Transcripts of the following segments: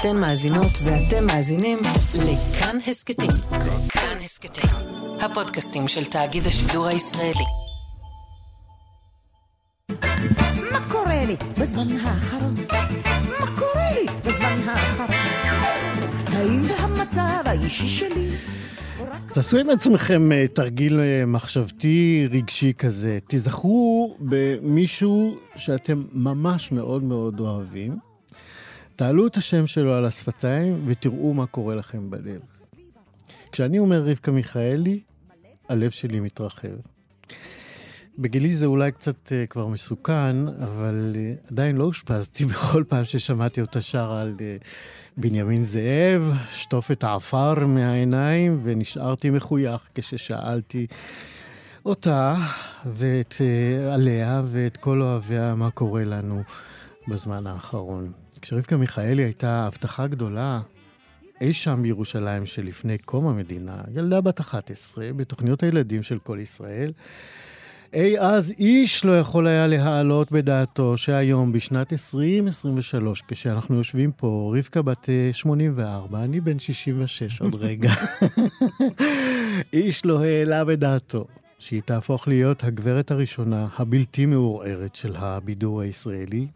אתן מאזינות ואתם מאזינים לכאן הסכתים. כאן הסכתים, הפודקאסטים של תאגיד השידור הישראלי. מה קורה לי בזמן האחרון? מה קורה לי בזמן האחרון? האם זה המצב האישי שלי? תעשו עם עצמכם אה, תרגיל אה, מחשבתי רגשי כזה. תיזכרו במישהו שאתם ממש מאוד מאוד אוהבים. תעלו את השם שלו על השפתיים ותראו מה קורה לכם בלב. כשאני אומר רבקה מיכאלי, הלב שלי מתרחב. בגילי זה אולי קצת uh, כבר מסוכן, אבל uh, עדיין לא אושפזתי בכל פעם ששמעתי אותה שרה על uh, בנימין זאב, שטוף את העפר מהעיניים, ונשארתי מחוייך כששאלתי אותה ואת uh, עליה ואת כל אוהביה מה קורה לנו בזמן האחרון. כשרבקה מיכאלי הייתה הבטחה גדולה אי שם בירושלים שלפני קום המדינה, ילדה בת 11 בתוכניות הילדים של כל ישראל, אי אז איש לא יכול היה להעלות בדעתו שהיום, בשנת 2023, כשאנחנו יושבים פה, רבקה בת 84, אני בן 66 עוד רגע, איש לא העלה בדעתו שהיא תהפוך להיות הגברת הראשונה הבלתי מעורערת של הבידור הישראלי,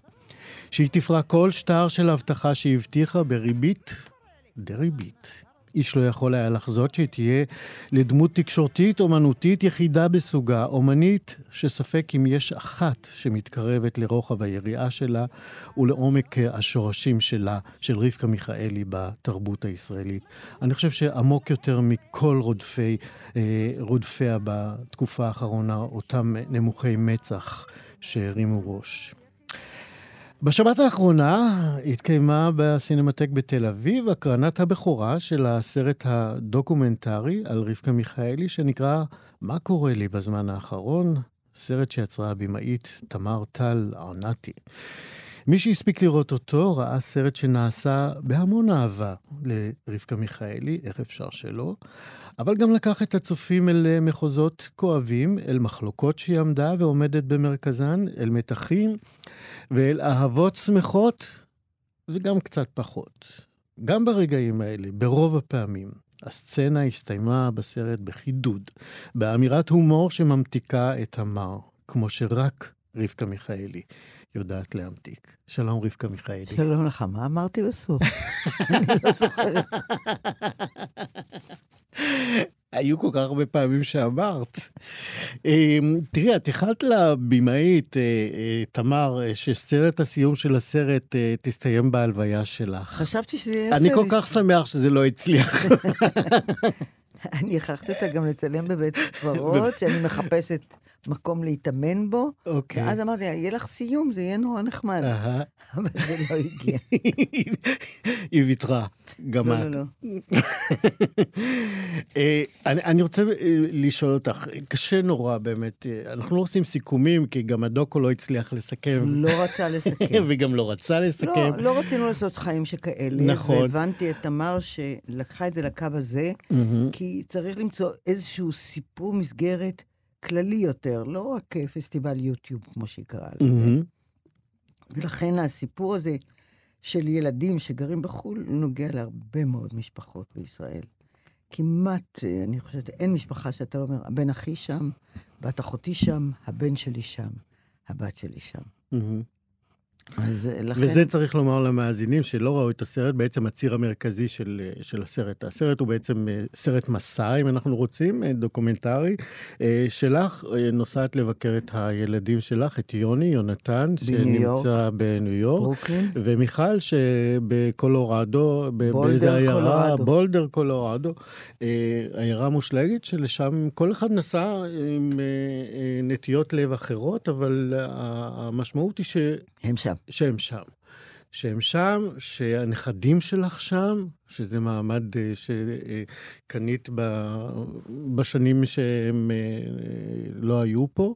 שהיא תפרע כל שטר של הבטחה שהבטיחה בריבית דריבית. איש לא יכול היה לחזות שהיא תהיה לדמות תקשורתית אומנותית יחידה בסוגה, אומנית שספק אם יש אחת שמתקרבת לרוחב היריעה שלה ולעומק השורשים שלה, של רבקה מיכאלי בתרבות הישראלית. אני חושב שעמוק יותר מכל רודפי, אה, רודפיה בתקופה האחרונה, אותם נמוכי מצח שהרימו ראש. בשבת האחרונה התקיימה בסינמטק בתל אביב הקרנת הבכורה של הסרט הדוקומנטרי על רבקה מיכאלי, שנקרא "מה קורה לי בזמן האחרון?", סרט שיצרה הבמאית תמר טל ארנתי. מי שהספיק לראות אותו ראה סרט שנעשה בהמון אהבה לרבקה מיכאלי, איך אפשר שלא, אבל גם לקח את הצופים אל מחוזות כואבים, אל מחלוקות שהיא עמדה ועומדת במרכזן, אל מתחים ואל אהבות שמחות, וגם קצת פחות. גם ברגעים האלה, ברוב הפעמים, הסצנה הסתיימה בסרט בחידוד, באמירת הומור שממתיקה את המר, כמו שרק רבקה מיכאלי יודעת להמתיק. שלום, רבקה מיכאלי. שלום לך, מה אמרתי בסוף? היו כל כך הרבה פעמים שאמרת. אמ, תראי, את איחלת לבמאית, אה, אה, תמר, אה, שסצנת הסיום של הסרט תסתיים בהלוויה שלך. חשבתי שזה יהיה... אני כל כך שמח שזה לא הצליח. אני הכרחתי אותה גם לצלם בבית קברות, שאני מחפשת מקום להתאמן בו. אוקיי. ואז אמרתי, יהיה לך סיום, זה יהיה נורא נחמד. אבל זה לא הגיע. היא ויתרה, גם לא, את. לא, לא. אה, אני, אני רוצה אה, לשאול אותך, קשה נורא באמת, אה, אנחנו לא עושים סיכומים, כי גם הדוקו לא הצליח לסכם, לא רצה לסכם. וגם לא רצה לסכם. לא, לא רצינו לעשות חיים שכאלה. נכון. והבנתי את תמר שלקחה את זה לקו הזה. כי צריך למצוא איזשהו סיפור מסגרת כללי יותר, לא רק אה, פסטיבל יוטיוב, כמו שהיא קראה לזה. מהמם. ולכן הסיפור הזה של ילדים שגרים בחו"ל נוגע להרבה מאוד משפחות בישראל. כמעט, אה, אני חושבת, אין משפחה שאתה לא אומר, הבן אחי שם, בת אחותי שם, הבן שלי שם, הבת שלי שם. מהמם. אז אה, לכן... וזה צריך לומר למאזינים שלא ראו את הסרט, בעצם הציר המרכזי של, אה, של הסרט. הסרט הוא בעצם אה, סרט מסע, אם אנחנו רוצים, דוקומנטרי. שלך נוסעת לבקר את הילדים שלך, את יוני, יונתן, בניו יורק. שנמצא בניו יורק. ברוקלין. ומיכל שבקולורדו, באיזה עיירה, קולורדו. בולדר קולורדו, עיירה מושלגת שלשם כל אחד נסע עם נטיות לב אחרות, אבל המשמעות היא ש... הם שם. שהם שם. שהם שם, שהנכדים שלך שם, שזה מעמד אה, שקנית בשנים שהם אה, לא היו פה.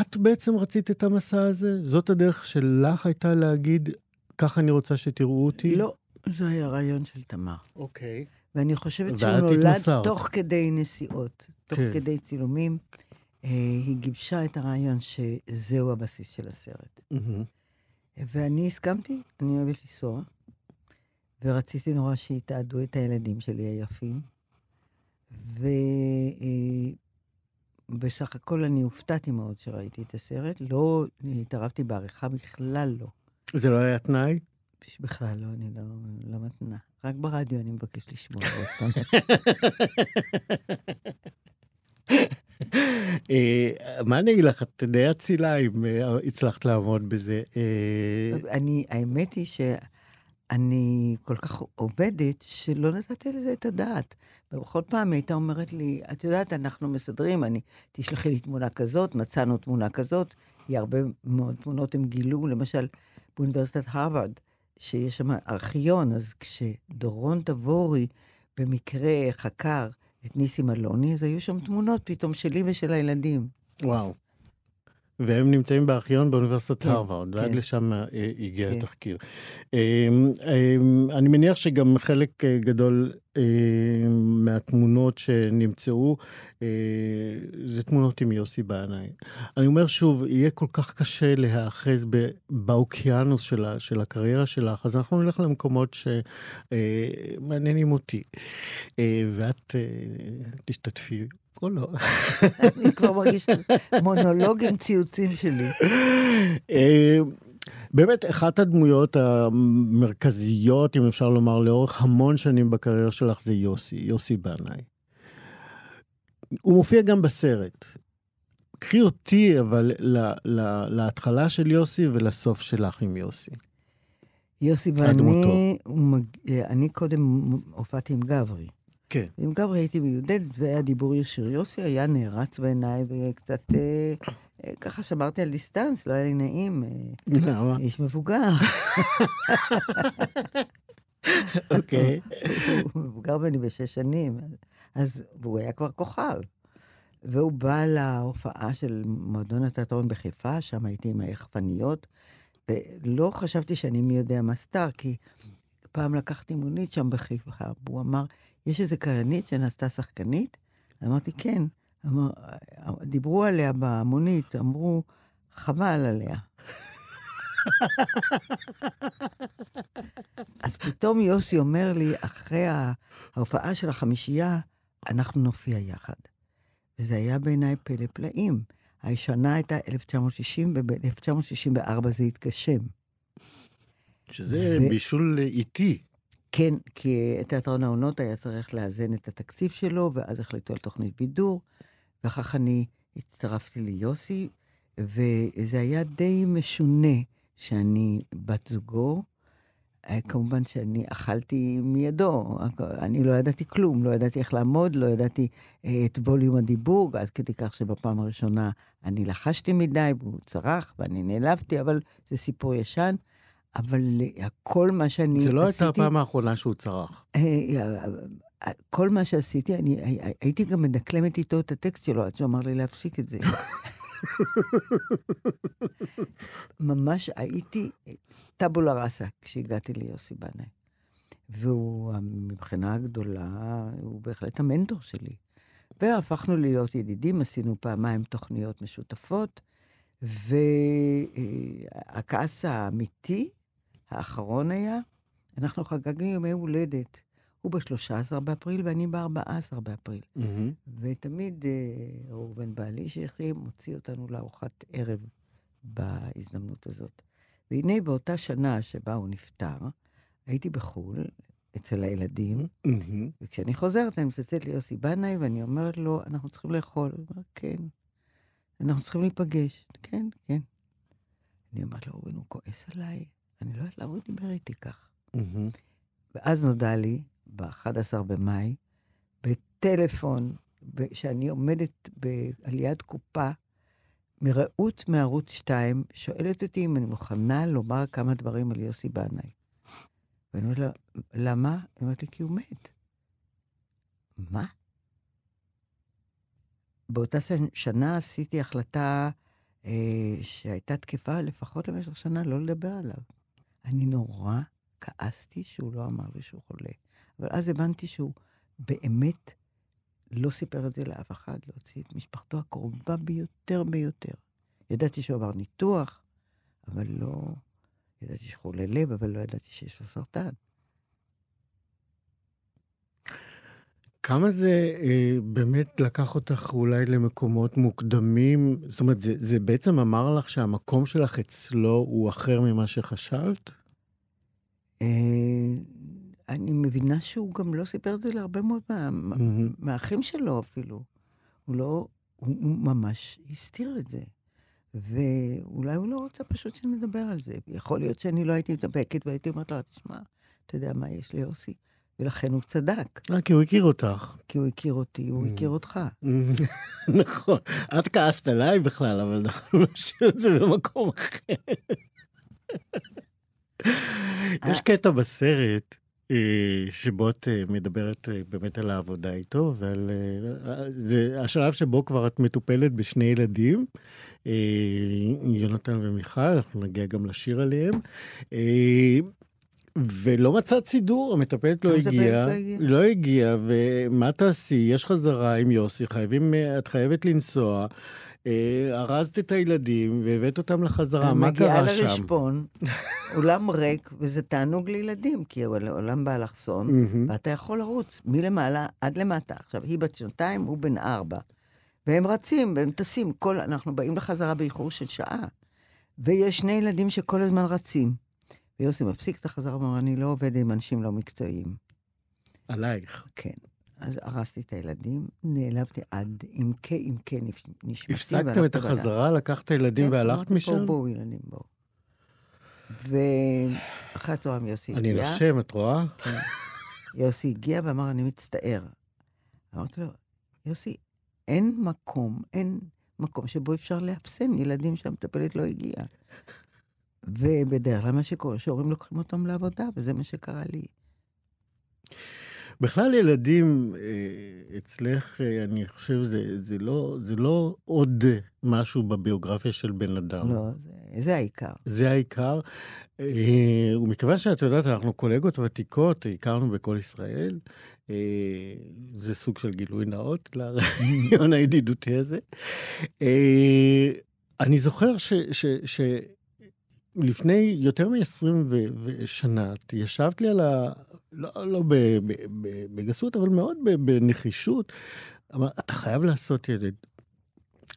את בעצם רצית את המסע הזה? זאת הדרך שלך הייתה להגיד, ככה אני רוצה שתראו אותי? לא, זה היה רעיון של תמר. אוקיי. ואני חושבת שהוא נולד. תוך כדי נסיעות, תוך כן. כדי צילומים. אה, היא גיבשה את הרעיון שזהו הבסיס של הסרט. מהמם. ואני הסכמתי, אני אוהבת לנסוע, ורציתי נורא שיתעדו את הילדים שלי היפים. ובסך הכל אני הופתעתי מאוד שראיתי את הסרט. לא התערבתי בעריכה בכלל לא. זה לא היה תנאי? בכלל לא, אני לא, לא מתנה. רק ברדיו אני מבקש לשמוע עוד פעם. אה, מה אני אגיד לך, את די אצילה אם אה, הצלחת לעמוד בזה. אה, אני, האמת היא שאני כל כך עובדת, שלא נתתי לזה את הדעת. ובכל פעם היא הייתה אומרת לי, את יודעת, אנחנו מסדרים, אני, תשלחי לי תמונה כזאת, מצאנו תמונה כזאת. היא הרבה מאוד תמונות הם גילו, למשל, באוניברסיטת הרווארד, שיש שם ארכיון, אז כשדורון תבורי במקרה חקר את ניסים אלוני, אז היו שם תמונות פתאום שלי ושל הילדים. וואו. והם נמצאים בארכיון באוניברסיטת כן, הרווארד, ועד כן. לשם אה, הגיע כן. התחקיר. אה, אה, אני מניח שגם חלק אה, גדול אה, מהתמונות שנמצאו, זה תמונות עם יוסי בעיניים. אני אומר שוב, יהיה כל כך קשה להיאחז באוקיינוס של, ה- של הקריירה שלך, אז אנחנו נלך למקומות שמעניינים אותי. ואת תשתתפי או לא. אני כבר מרגישה מונולוג עם ציוצים שלי. אה, באמת, אחת הדמויות המרכזיות, אם אפשר לומר, לאורך המון שנים בקריירה שלך זה יוסי, יוסי בנאי. הוא מופיע גם בסרט. קחי אותי, אבל ל- ל- להתחלה של יוסי ולסוף שלך עם יוסי. יוסי. ואני, מג- אה, אני קודם הופעתי עם גברי. כן. עם גברי הייתי מיודדת, והיה דיבור ישיר. יוסי היה נערץ בעיניי, וקצת אה, אה, ככה שמרתי על דיסטנס, לא היה לי נעים. אה, למה? איש מבוגר. אוקיי. הוא מבוגר ממני בשש שנים, אז, והוא היה כבר כוכב. והוא בא להופעה של מועדון התיאטרון בחיפה, שם הייתי עם היחפניות, ולא חשבתי שאני מי יודע מה סטאר, כי פעם לקחתי מונית שם בחיפה, והוא אמר, יש איזה קריינית שנעשתה שחקנית? אמרתי, כן. אמר, דיברו עליה במונית, אמרו, חבל עליה. אז פתאום יוסי אומר לי, אחרי ההופעה של החמישייה, אנחנו נופיע יחד. וזה היה בעיניי פלא פלאים. השנה הייתה 1960, וב-1964 זה התגשם. שזה ו- בישול איטי. כן, כי תיאטרון העונות היה צריך לאזן את התקציב שלו, ואז החליטו על תוכנית בידור, ואחר כך אני הצטרפתי ליוסי, וזה היה די משונה שאני בת זוגו. אה, כמובן שאני אכלתי מידו, אני לא ידעתי כלום, לא ידעתי איך לעמוד, לא ידעתי אה, את ווליום הדיבור, עד כדי כך שבפעם הראשונה אני לחשתי מדי, והוא צרח, ואני נעלבתי, אבל זה סיפור ישן. אבל כל מה שאני עשיתי... זה לא הייתה הפעם האחרונה שהוא צרח. אה, אה, אה, כל מה שעשיתי, אני הי- הייתי גם מדקלמת איתו את הטקסט שלו, עד שהוא אמר לי להפסיק את זה. ממש הייתי טבולה ראסה כשהגעתי ליוסי בנאי. והוא, מבחינה הגדולה, הוא בהחלט המנטור שלי. והפכנו להיות ידידים, עשינו פעמיים תוכניות משותפות, והכעס האמיתי, האחרון היה, אנחנו חגגנו ימי הולדת. הוא ב-13 באפריל ואני ב-14 באפריל. ותמיד אה, ראובן בעלי שהחרים מוציא אותנו לארוחת ערב בהזדמנות הזאת. והנה באותה שנה שבה הוא נפטר, הייתי בחו"ל, אצל הילדים, מהמם. וכשאני חוזרת אני מצטטת ליוסי בנאי ואני אומרת לו, אנחנו צריכים לאכול. הוא אומר, כן. אנחנו צריכים להיפגש. כן, כן. אני אומרת לו, ראובן, הוא כועס עליי. אני לא יודעת למה הוא דיבר איתי כך. ואז נודע לי, ב-11 במאי, בטלפון, שאני עומדת ב- על יד קופה, מרעות מערוץ 2, שואלת אותי אם אני מוכנה לומר כמה דברים על יוסי בנאי. ואני אומרת לה, למה? היא אומרת לי, כי הוא מת. מה? באותה שנה עשיתי החלטה אה, שהייתה תקפה לפחות למשך שנה לא לדבר עליו. אני נורא כעסתי שהוא לא אמר לי שהוא חולה. אבל אז הבנתי שהוא באמת לא סיפר את זה לאף אחד, להוציא את משפחתו הקרובה ביותר ביותר. ידעתי שהוא עבר ניתוח, אבל לא... ידעתי שחולי לב, אבל לא ידעתי שיש לו סרטן. כמה זה אה, באמת לקח אותך אולי למקומות מוקדמים? זאת אומרת, זה, זה בעצם אמר לך שהמקום שלך אצלו הוא אחר ממה שחשבת? אה, אני מבינה שהוא גם לא סיפר את זה להרבה מאוד מה, מהמם. מהאחים שלו אפילו. הוא לא, הוא, הוא ממש הסתיר את זה. ואולי הוא לא רוצה פשוט שנדבר על זה. יכול להיות שאני לא הייתי מתאפקת והייתי אומרת לו, תשמע, אתה יודע מה יש ליוסי? ולכן הוא צדק, אה, כי הוא הכיר אותך. כי הוא הכיר אותי, הוא Mm. הכיר אותך. נכון. את כעסת עליי בכלל, אבל אנחנו נשאיר את זה במקום אחר. יש קטע בסרט אה, שבו את אה, מדברת אה, באמת על העבודה איתו, ועל... זה השלב שבו כבר את מטופלת בשני ילדים, יונתן ומיכל, אנחנו נגיע גם לשיר עליהם. ולא מצאת סידור, המטפלת לא הגיעה, לא הגיעה. לא הגיעה, ומה תעשי? יש חזרה עם יוסי, חייבים, את חייבת לנסוע. אה, ארזת את הילדים והבאת אותם לחזרה, מה קרה מגיעה שם? לרשפון, אולם ריק, וזה תענוג לילדים, כי הוא עולם באלכסון, מהמם. ואתה יכול לרוץ מלמעלה עד למטה. עכשיו, היא בת שנתיים, הוא בן ארבע. והם רצים, והם טסים. כל, אנחנו באים לחזרה באיחור של שעה. ויש שני ילדים שכל הזמן רצים. ויוסי מפסיק את החזרה ואומר, אני לא עובד עם אנשים לא מקצועיים. עלייך. כן. אז הרסתי את הילדים, נעלבתי עד עמקי עמקי נש- נשמתי. הפסקתם את. החזרה, לקחת את הילדים כן, והלכת משם? בואו, בואו, ילדים, בואו. ואחרי הצהריים יוסי אני הגיע. נושם, את רואה? כן. יוסי הגיע ואמר, אני מצטער. אמרתי לו, יוסי, אין מקום, אין מקום שבו אפשר לאפסן ילדים שהמטפלת לא הגיעה. ובדרך כלל מה שקורה, שהורים לוקחים אותם לעבודה, וזה מה שקרה לי. בכלל ילדים אה, אצלך, אה, אני חושב, זה, זה, לא, זה לא עוד משהו בביוגרפיה של בן אדם. לא, זה, זה העיקר. זה העיקר. אה, ומכיוון שאת יודעת, אנחנו קולגות ותיקות, הכרנו בכל ישראל, זה סוג של גילוי נאות לרעיון הידידותי הזה. אני זוכר ש... ש, ש לפני יותר מ-20 שנה, את ישבת לי על ה... לא, לא בגסות, אבל מאוד בנחישות. אמרת, אתה חייב לעשות ילד.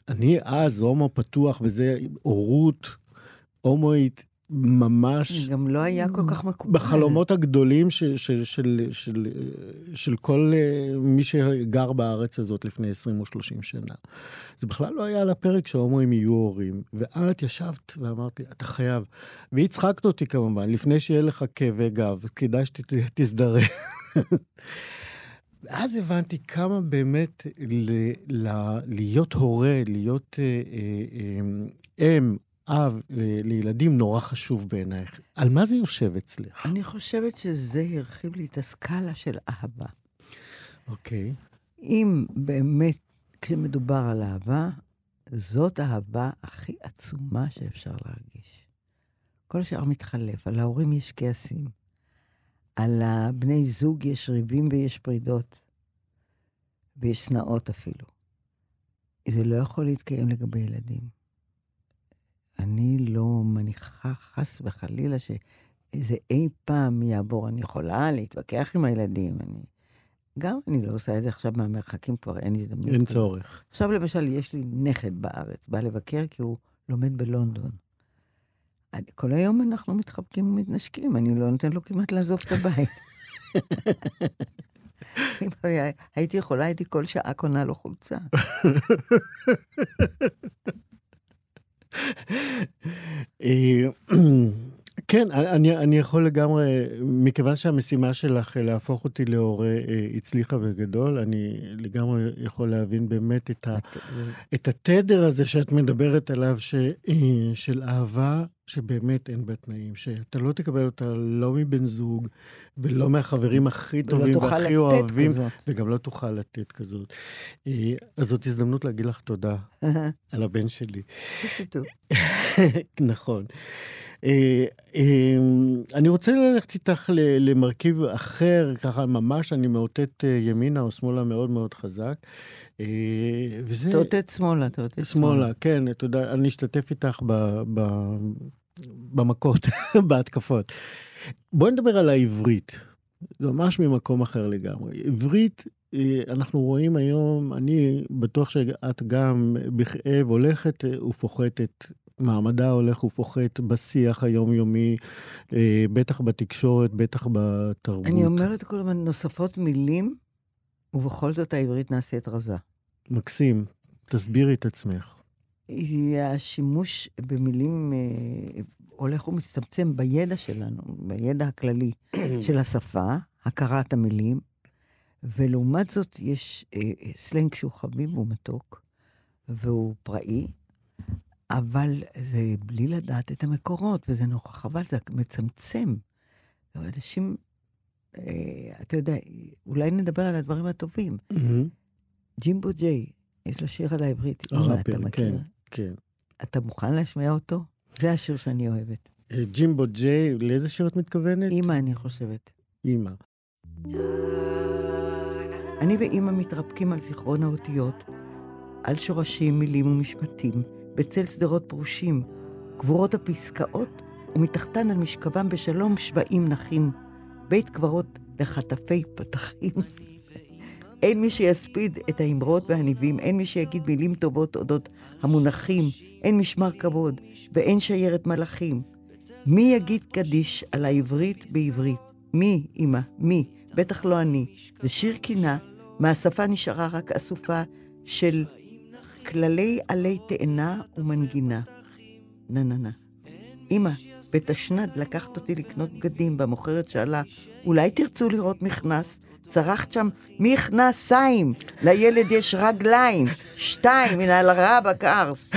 אני אז הומו פתוח, וזה הורות הומואית ממש גם לא היה כל כך מקובל. בחלומות הגדולים של, של, של, של, של כל אה, מי שגר בארץ הזאת לפני 20 או 30 שנה. זה בכלל לא היה על הפרק שההומואים יהיו הורים. ואת ישבת ואמרת לי, אתה חייב. והצחקת אותי כמובן, לפני שיהיה לך כאבי גב, כדאי שתזדרז. ואז הבנתי כמה באמת ל, ל, להיות הורה, להיות אה, אה, אה, אם, אב ל- לילדים נורא חשוב בעינייך. על מה זה יושב אצלך? אני חושבת שזה הרחיב לי את הסקאלה של אהבה. אוקיי. אם באמת, כשמדובר על אהבה, זאת האהבה הכי עצומה שאפשר להרגיש. כל השאר מתחלף, על ההורים יש כעסים, על הבני זוג יש ריבים ויש פרידות, ויש שנאות אפילו. זה לא יכול להתקיים לגבי ילדים. אני לא מניחה חס וחלילה שאיזה אי פעם יעבור. אני יכולה להתווכח עם הילדים, אני... גם אני לא עושה את זה עכשיו מהמרחקים, כבר אין הזדמנות. אין. צורך. עכשיו למשל, יש לי נכד בארץ, בא לבקר כי הוא לומד בלונדון. כל היום אנחנו מתחבקים ומתנשקים, אני לא נותן לו כמעט לעזוב את הבית. אם הייתי יכולה, הייתי כל שעה קונה לו חולצה. אה, כן, אני, אני יכול לגמרי, מכיוון שהמשימה שלך להפוך אותי להורה אה, הצליחה בגדול, אני לגמרי יכול להבין באמת את, ה, את התדר הזה שאת מדברת עליו, ש, אה, של אהבה שבאמת אין בה תנאים, שאתה לא תקבל אותה לא מבן זוג ולא מהחברים הכי טובים והכי אוהבים, כזאת. וגם לא תוכל לתת כזאת. אה, אז זאת הזדמנות להגיד לך תודה על הבן שלי. נכון. אה, אה, אני רוצה ללכת איתך למרכיב אחר, ככה ממש אני מאותת אה, ימינה או שמאלה מאוד מאוד חזק. וזה... תאותת שמאלה, תאותת שמאלה, כן, אתה יודע, אני אשתתף איתך ב... ב במכות, בהתקפות. בואי נדבר על העברית. ממש ממקום אחר לגמרי. עברית, אנחנו רואים היום, אני בטוח שאת גם בכאב הולכת ופוחתת. מעמדה הולך ופוחת בשיח היומיומי, אה, בטח בתקשורת, בטח בתרבות. אני אומרת כל הזמן, נוספות מילים, ובכל זאת העברית נעשית רזה. מקסים, תסבירי את עצמך. השימוש במילים אה, הולך ומצטמצם בידע שלנו, בידע הכללי של השפה, הכרת המילים, ולעומת זאת יש אה, סלנג שהוא חביב והוא מתוק, והוא פראי, אבל זה בלי לדעת את המקורות, וזה נורא חבל, זה מצמצם. אנשים, אה, אתה יודע, אולי נדבר על הדברים הטובים. ג'ימבו ג'יי, יש לו שיר על העברית. הראפר, אתה מכיר? כן, כן. אתה מוכן להשמיע אותו? זה השיר שאני אוהבת. אה, ג'ימבו ג'יי, לאיזה שיר את מתכוונת? אימא, אני חושבת. אימא. אני ואימא מתרפקים על זיכרון האותיות, על שורשים, מילים ומשפטים, בצל שדרות פרושים, גבורות הפסקאות, ומתחתן על משכבם בשלום שבעים נחים, בית קברות לחטפי פתחים. אין מי שיספיד את האמרות והניבים, אין מי שיגיד מילים טובות אודות המונחים, אין משמר כבוד, ואין שיירת מלאכים. מי יגיד קדיש על העברית בעברית? מי, אמא? מי? בטח לא אני. זה שיר קינה, מהשפה נשארה רק אסופה של כללי עלי תאנה ומנגינה. נה נה נה. אמא, בתשנ"ד לקחת אותי לקנות בגדים, במוכרת שאלה, אולי תרצו לראות מכנס? צרחת שם, מכנסיים, לילד יש רגליים, שתיים, מן על בקרס.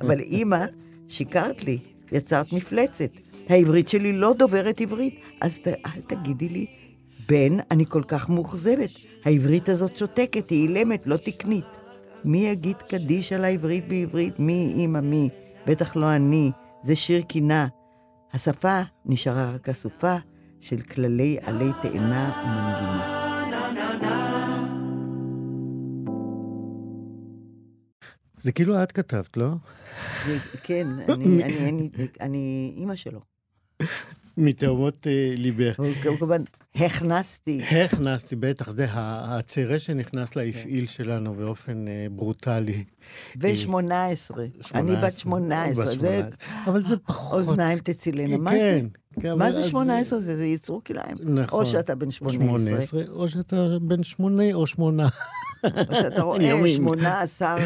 אבל אמא, שיקרת לי, יצרת מפלצת. העברית שלי לא דוברת עברית, אז ת, אל תגידי לי, בן, אני כל כך מאוכזבת. העברית הזאת שותקת, היא אילמת, לא תקנית. מי יגיד קדיש על העברית בעברית? מי, אמא, מי? בטח לא אני. זה שיר קינה. השפה נשארה רק אסופה של כללי עלי תאנה ומנגינה. זה כאילו את כתבת, לא? כן, אני, אני, אני, אני אימא שלו. מתאומות אה, ליבך. כמובן, הכנסתי. הכנסתי, בטח, זה ה- הצרה שנכנס להפעיל. שלנו באופן אה, ברוטלי. ו-18. אני בת 18. בת זה 18. אבל זה פחות... אוזניים תצילנה. מה זה? כן. כן, מה זה אז- 18? זה יצרו כלאיים. נכון. או שאתה בן 18, או שאתה בן שמונה או שמונה. או שאתה רואה ימים. 18.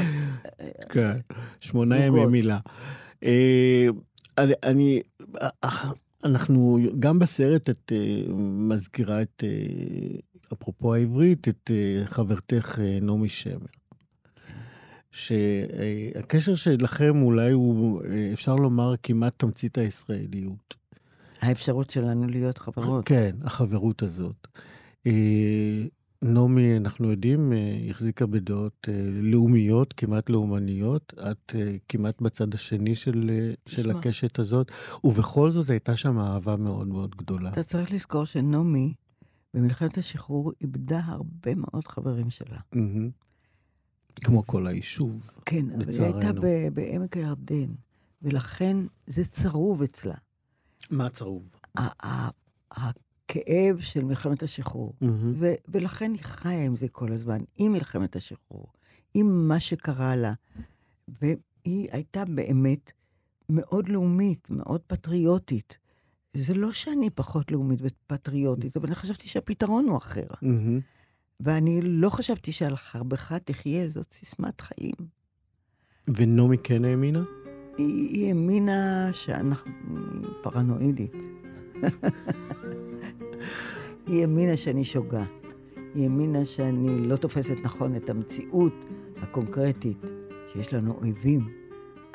כן, שמונה זוגות. ימי מילה. אה, אני, אה, אנחנו, גם בסרט את אה, מזכירה את, אה, אפרופו העברית, את אה, חברתך נעמי שמר. שהקשר שלכם אולי הוא, אפשר לומר, כמעט תמצית הישראליות. האפשרות שלנו להיות חברות. כן, החברות הזאת. נעמי, אנחנו יודעים, אה, החזיקה בדעות אה, לאומיות, כמעט לאומניות. את אה, כמעט בצד השני של, של. הקשת הזאת, ובכל זאת הייתה שם אהבה מאוד מאוד גדולה. אתה צריך לזכור שנעמי, במלחמת השחרור, איבדה הרבה מאוד חברים שלה. כמו כל היישוב. כן, אבל היא הייתה לצערנו. ב- בעמק הירדן, ולכן זה צרוב אצלה. מה צרוב? הכאב של מלחמת השחרור. מהמם. ו- ולכן היא חיה עם זה כל הזמן, עם מלחמת השחרור, עם מה שקרה לה. והיא הייתה באמת מאוד לאומית, מאוד פטריוטית. זה לא שאני פחות לאומית ופטריוטית, אבל אני חשבתי שהפתרון הוא אחר. מהמם. ואני לא חשבתי שעל חרבך תחיה, זאת סיסמת חיים. ונעמי כן האמינה? היא, היא האמינה שאנחנו... פרנואידית. היא האמינה שאני שוגה. היא האמינה שאני לא תופסת נכון את המציאות הקונקרטית, שיש לנו אויבים,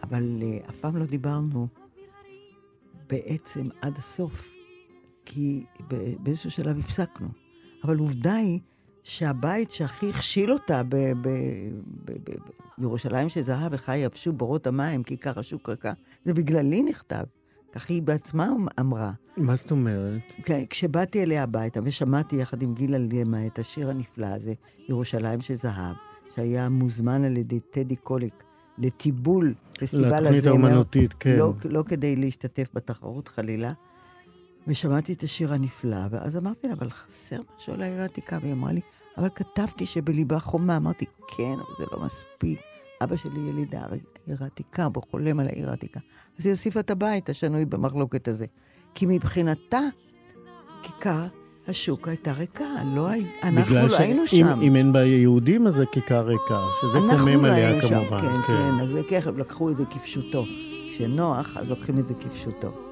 אבל uh, אף פעם לא דיברנו בעצם עד הסוף, כי באיזשהו שלב הפסקנו. אבל עובדה היא שהבית שהכי הכשיל אותה בירושלים של זהב, וחי יבשו בורות המים, כיכר השוק ריקה, זה בגללי נכתב. כך היא בעצמה אמרה. מה זאת אומרת? כן, כשבאתי אליה הביתה ושמעתי יחד עם גילה לימה את השיר הנפלא הזה, ירושלים של זהב, שהיה מוזמן על ידי טדי קוליק לטיבול פסטיבל הזמר. לתוכנית האומנותית, כן. לא, לא כדי להשתתף בתחרות חלילה. ושמעתי את השיר הנפלא, ואז אמרתי לה, אבל חסר משהו על העיר העתיקה, והיא אמרה לי, אבל כתבתי שבליבה חומה. אמרתי, כן, אבל זה לא מספיק. אבא שלי יליד העיר העתיקה, הוא חולם על העיר העתיקה. אז היא הוסיפה את הבית השנוי במחלוקת הזה. כי מבחינתה, כיכר השוק הייתה ריקה, לא הי... אנחנו לא ש... היינו אם, שם. אם אין בה יהודים, אז זה כיכר ריקה, שזה קומם לא עליה היינו שם, כמובן. כן, כן, אז לקחו את זה כפשוטו. כשנוח, אז לוקחים את זה כפשוטו.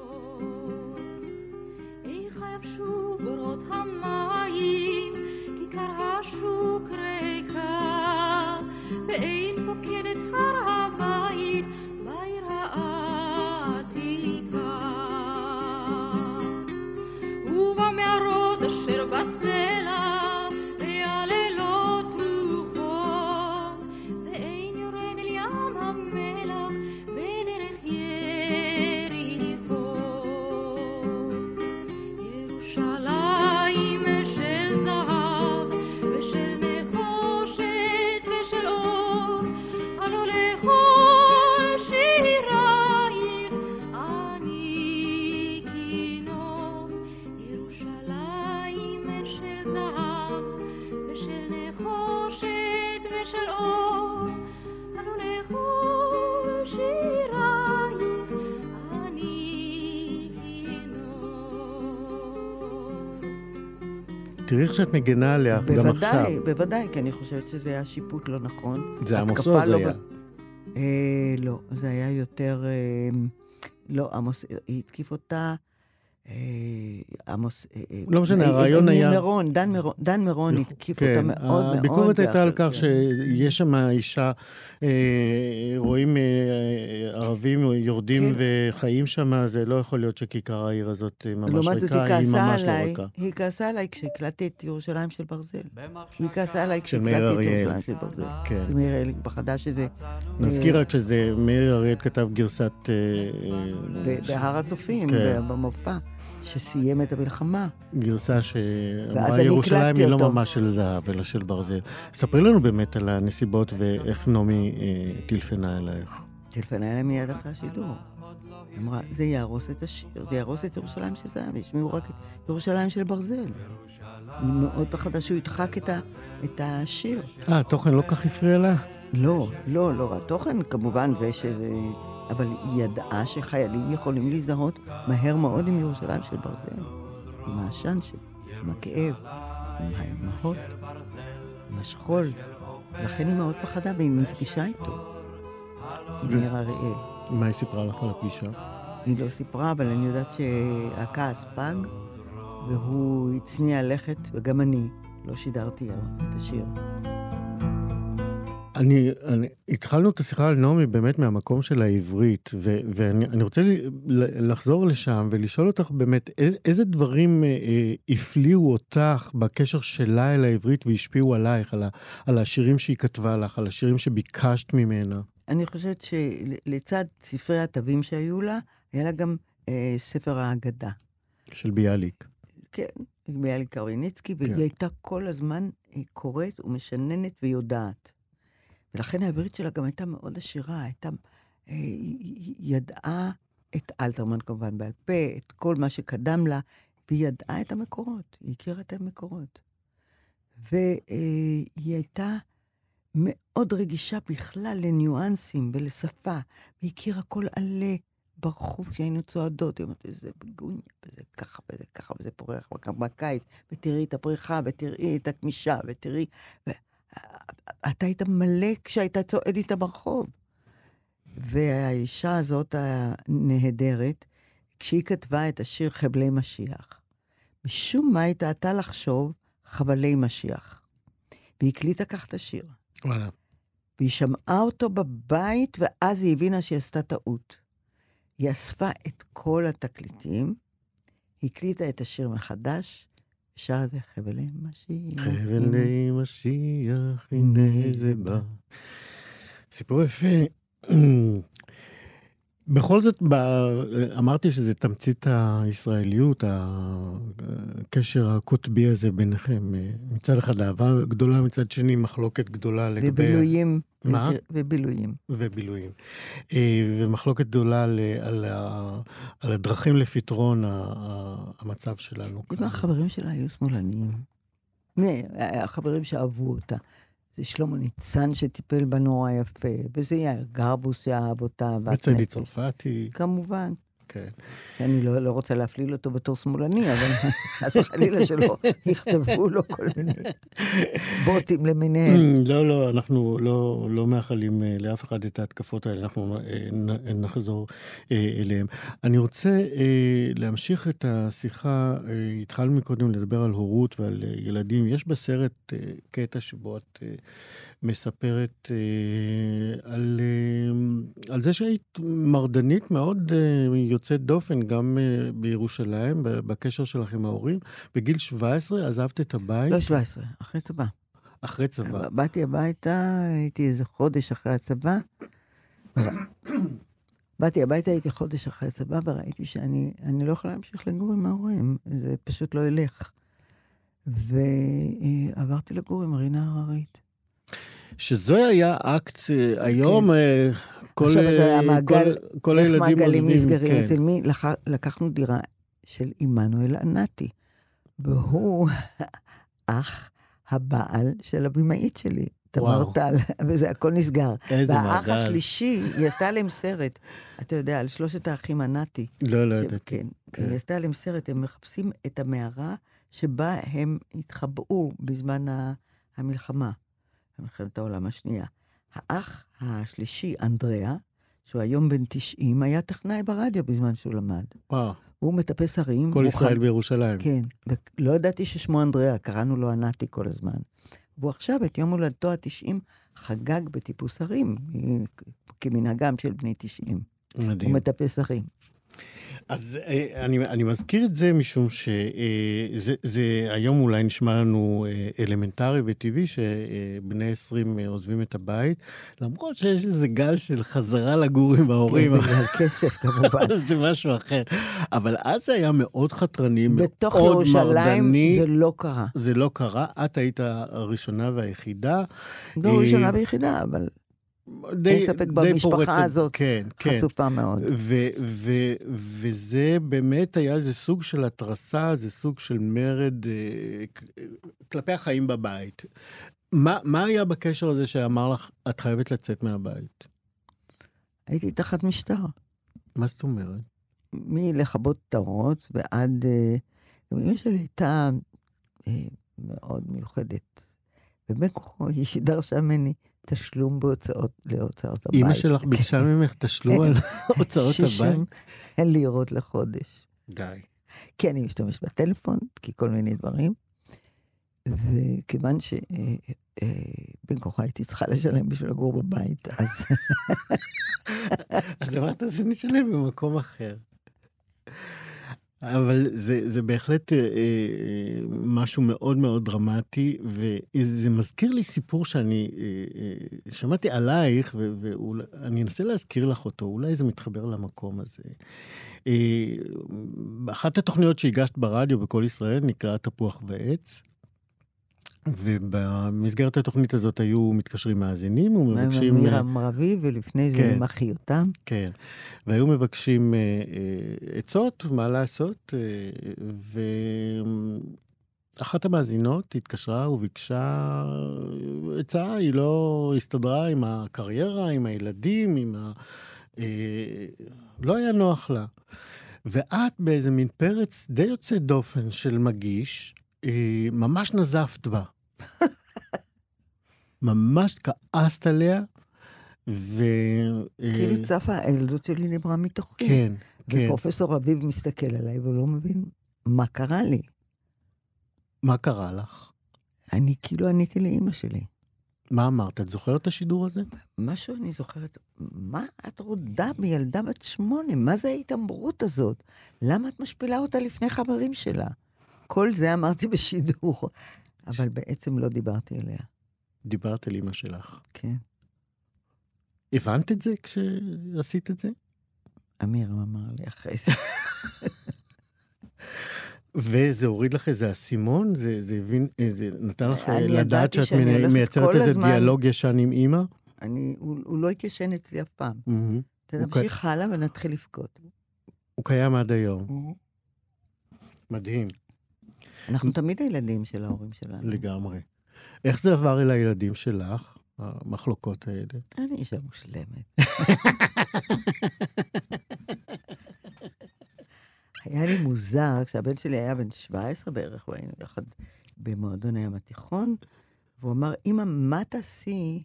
איך שאת מגנה עליה גם עכשיו. בוודאי, בוודאי, כי אני חושבת שזה היה שיפוט לא נכון. זה עמוס עוז לא היה. ב- אה, לא, זה היה יותר... אה, לא, עמוס, היא התקיף אותה... אה, עמוס... אה, אה, לא משנה, הרעיון היה- מירון, דן מירון, דן מירון התקיף אותה מאוד מאוד. כן, הביקורת הייתה על כך כן. שיש שם אישה, אה, רואים אה, ערבים יורדים כן. וחיים שם, זה לא יכול להיות שכיכר העיר הזאת ממש ריקה, היא ממש לא ריקה. היא כעסה עליי כשהקלטתי את ירושלים של ברזל. היא כעסה עליי כשהקלטתי את. ירושלים של ברזל. כן. של מאיר אריאל בחדש שזה... נזכיר רק שזה, מאיר אריאל כתב גרסת... בהר הצופים, כן. במופע, שסיים את המלחמה. גרסה שאמרה ירושלים היא לא. ממש של זהב, אלא של ברזל. ספרי לנו באמת על הנסיבות ואיך נעמי אה, טלפנה אלייך. טלפנה אליי מיד אחרי השידור. היא אמרה, זה יהרוס את השיר, זה יהרוס את ירושלים של זהב, ישמעו רק את ירושלים של ברזל. היא מאוד פחדה שהוא ידחק את, ה, את השיר. אה, התוכן לא כך הפריע לה? לא, לא, לא, התוכן כמובן זה שזה... אבל היא ידעה שחיילים יכולים להזדהות מהר מאוד עם ירושלים של ברזל. עם העשן שלו, עם הכאב, עם האימהות, עם השכול. לכן היא מאוד פחדה והיא נפגשה איתו. עם מאיר אריאל. מה היא סיפרה לך על הפגישה? היא לא סיפרה, אבל אני יודעת שהכעס פג, והוא הצניע לכת, וגם אני לא שידרתי את השיר. אני, אני, התחלנו את השיחה על נעמי באמת מהמקום של העברית, ו, ואני אני רוצה לי, לחזור לשם ולשאול אותך באמת, איזה, איזה דברים אה, אה, הפליאו אותך בקשר שלה אל העברית והשפיעו עלייך, על, ה, על השירים שהיא כתבה לך, על השירים שביקשת ממנה? אני חושבת שלצד ספרי התווים שהיו לה, היה לה גם אה, ספר האגדה. של ביאליק. כן, ביאליק קרוויניצקי, והיא כן. הייתה כל הזמן אה, קוראת ומשננת ויודעת. ולכן העברית שלה גם הייתה מאוד עשירה, הייתה... אה, היא ידעה את אלתרמן כמובן בעל פה, את כל מה שקדם לה, והיא ידעה את המקורות, היא הכירה את המקורות. והיא הייתה מאוד רגישה בכלל לניואנסים ולשפה, והיא הכירה כל עלה ברחוב כשהיינו צועדות, היא אומרת, וזה בגוניה, וזה ככה, וזה ככה, וזה פורח בקיץ, ותראי את הפריחה, ותראי את הכמישה, ותראי... אתה היית מלא כשהיית צועד איתה ברחוב. והאישה הזאת הנהדרת, כשהיא כתבה את השיר חבלי משיח, משום מה היא טעתה לחשוב חבלי משיח. והיא הקליטה כך את השיר. וואלה. והיא שמעה אותו בבית, ואז היא הבינה שהיא עשתה טעות. היא אספה את כל התקליטים, הקליטה את השיר מחדש, שר את זה חבלי משיח. חבלי משיח, הנה זה בא. סיפור יפה. בכל זאת, ב... אמרתי שזה תמצית הישראליות, הקשר הקוטבי הזה ביניכם. מצד אחד אהבה גדולה, מצד שני מחלוקת גדולה לגבי... ובילויים. מה? ובילויים. ובילויים. אה, ומחלוקת גדולה על, על, הדרכים לפתרון המצב שלנו. אם כאן. החברים שלה היו שמאלנים, החברים שאהבו אותה? זה שלמה ניצן שטיפל בה נורא יפה, וזה יאיר גרבוס שאהב אותה. וצדי. צרפתי, כמובן. כן. אני לא, לא רוצה להפליל אותו בתור שמאלני, אבל חס וחלילה שלא יכתבו לו כל מיני בוטים למיניהם. לא, לא, אנחנו לא, לא מאחלים אה, לאף אחד את ההתקפות האלה, אנחנו אה, נחזור אה, אליהם. אני רוצה להמשיך את השיחה, התחלנו מקודם לדבר על הורות ועל ילדים. יש בסרט קטע שבו את מספרת אה, על, אה, על זה שהיית מרדנית מאוד אה, יוצאת דופן, גם אה, בירושלים, בקשר שלך עם ההורים. בגיל 17 עזבת את הבית לא 17, אחרי צבא. אחרי צבא. באתי הביתה, הייתי איזה חודש אחרי הצבא. באתי הביתה, הייתי חודש אחרי הצבא, וראיתי שאני אני לא יכולה להמשיך לגור עם ההורים, זה פשוט לא ילך. ועברתי לגור עם מרינה הררית. שזה היה אקט, אה, היום אה, כל, כן. עכשיו אתה יודע, אה, המעגל- כל, כל הילדים מעגלים עוזבים. נסגרים כן. אצל מי? לח... לקחנו דירה של עמנואל ענתי, והוא אח הבעל של הבמאית שלי, תמר. טל, וזה הכל נסגר. איזה והאח מעגל. השלישי, היא עשתה להם סרט, אתה יודע, על שלושת האחים ענתי. לא, לא ידעתי. כן, כן. היא עשתה להם סרט, הם מחפשים את המערה שבה הם התחבאו בזמן המלחמה, מלחמת העולם השנייה. האח השלישי, אנדריאה, שהוא היום בן 90, היה טכנאי ברדיו בזמן שהוא למד. וואו, הוא מטפס הרים. כל הוא ישראל חם- בירושלים. כן, ולא ידעתי ששמו אנדריאה, קראנו לו ענתי כל הזמן. והוא עכשיו, את יום הולדתו ה-90, חגג בטיפוס הרים, כמנהגם של בני 90. הוא מדהים. מטפס הרים. אז אה, אני, אני מזכיר את זה משום שזה זה היום אולי נשמע לנו אה, אלמנטרי וטבעי שבני 20 עוזבים את הבית, למרות שיש איזה גל של חזרה לגור עם ההורים. כן, בגלל כסף כמובן. זה משהו אחר. אבל אז זה היה מאוד חתרני, מאוד בתוך מרדני. ירושלים זה לא קרה. זה לא קרה, את היית הראשונה והיחידה. לא אה, ראשונה ויחידה, אבל די, אין ספק במשפחה פורצת- הזאת כן, כן. חצופה מאוד. ו- ו- וזה באמת היה איזה סוג של התרסה, זה סוג של מרד אה, כלפי החיים בבית. מה, מה היה בקשר הזה שאמר לך, את חייבת לצאת מהבית? הייתי תחת משטר. מה זאת אומרת? מלכבות טהרות ועד... אה, גם אמא שלי הייתה אה, מאוד מיוחדת. כוחו היא דרשה ממני תשלום בהוצאות, להוצאות הבית. אימא שלך ביקשה ממך תשלום על הוצאות 60 הבית? לירות לחודש. די. כי אני משתמש בטלפון, כי כל מיני דברים. וכיוון שבין כוחה הייתי צריכה לשלם בשביל לגור בבית, אז אז אמרת, זה נשלם במקום אחר. אבל זה, זה בהחלט אה, אה, משהו מאוד מאוד דרמטי, וזה מזכיר לי סיפור שאני אה, אה, שמעתי עלייך, ואני אנסה להזכיר לך אותו, אולי זה מתחבר למקום הזה. אה, אחת התוכניות שהגשת ברדיו בכל ישראל נקרא תפוח ועץ. ובמסגרת התוכנית הזאת היו מתקשרים מאזינים ומבקשים... מירם רביב, ולפני זה כן. עם אחיותם. כן, והיו מבקשים אה, אה, עצות, מה לעשות, אה, ואחת המאזינות התקשרה וביקשה עצה, היא לא הסתדרה עם הקריירה, עם הילדים, עם ה... אה, לא היה נוח לה. ואת באיזה מין פרץ די יוצא דופן של מגיש, אה, ממש נזפת בה. ממש כעסת עליה, ו... אה, כאילו צפה, הילדות שלי דיברה מתוכי. כן, כן. ופרופסור רביב מסתכל עליי ולא מבין מה קרה לי. מה קרה לך? אני כאילו עניתי לאימא שלי. מה אמרת? את זוכרת את השידור הזה? משהו אני זוכרת, מה את רודה בילדה בת שמונה? מה זה ההתעמרות הזאת? למה את משפילה אותה לפני חברים שלה? כל זה אמרתי בשידור, אבל בעצם לא דיברתי אליה. דיברת על אימא שלך. כן. הבנת את זה כשעשית את זה? אמירם אמר לי אחרי זה. וזה הוריד לך איזה אסימון? זה, זה, הבין, זה נתן לך לדעת שאת מייצרת איזה הזמן- דיאלוג ישן עם אימא? אני, הוא, הוא לא התיישן אצלי אף פעם. מהמם. תמשיך הלאה ונתחיל לבכות. הוא קיים עד היום. מדהים, אנחנו תמיד הילדים של ההורים שלנו. לגמרי. איך זה עבר אל הילדים שלך, המחלוקות האלה? אני אישה מושלמת. היה לי מוזר, כשהבן שלי היה בן 17 בערך, והיינו יחד במועדון הים התיכון, והוא אמר, אמא, מה תעשי